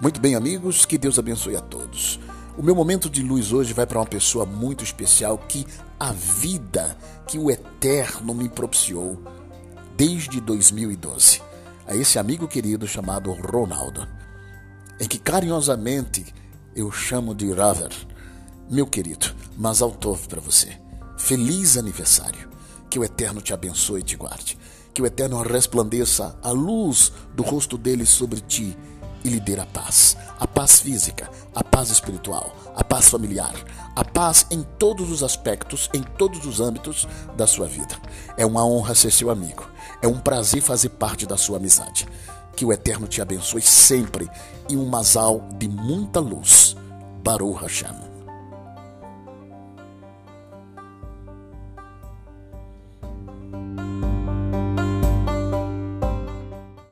Muito bem, amigos, que Deus abençoe a todos. O meu momento de luz hoje vai para uma pessoa muito especial que a vida, que o eterno me propiciou desde 2012. A esse amigo querido chamado Ronaldo, em que carinhosamente eu chamo de Raver. Meu querido, mas autor para você. Feliz aniversário. Que o Eterno te abençoe e te guarde. Que o Eterno resplandeça a luz do rosto dele sobre ti e lhe a paz. A paz física, a paz espiritual, a paz familiar, a paz em todos os aspectos, em todos os âmbitos da sua vida. É uma honra ser seu amigo. É um prazer fazer parte da sua amizade. Que o Eterno te abençoe sempre e um masal de muita luz. Baruch Hashem.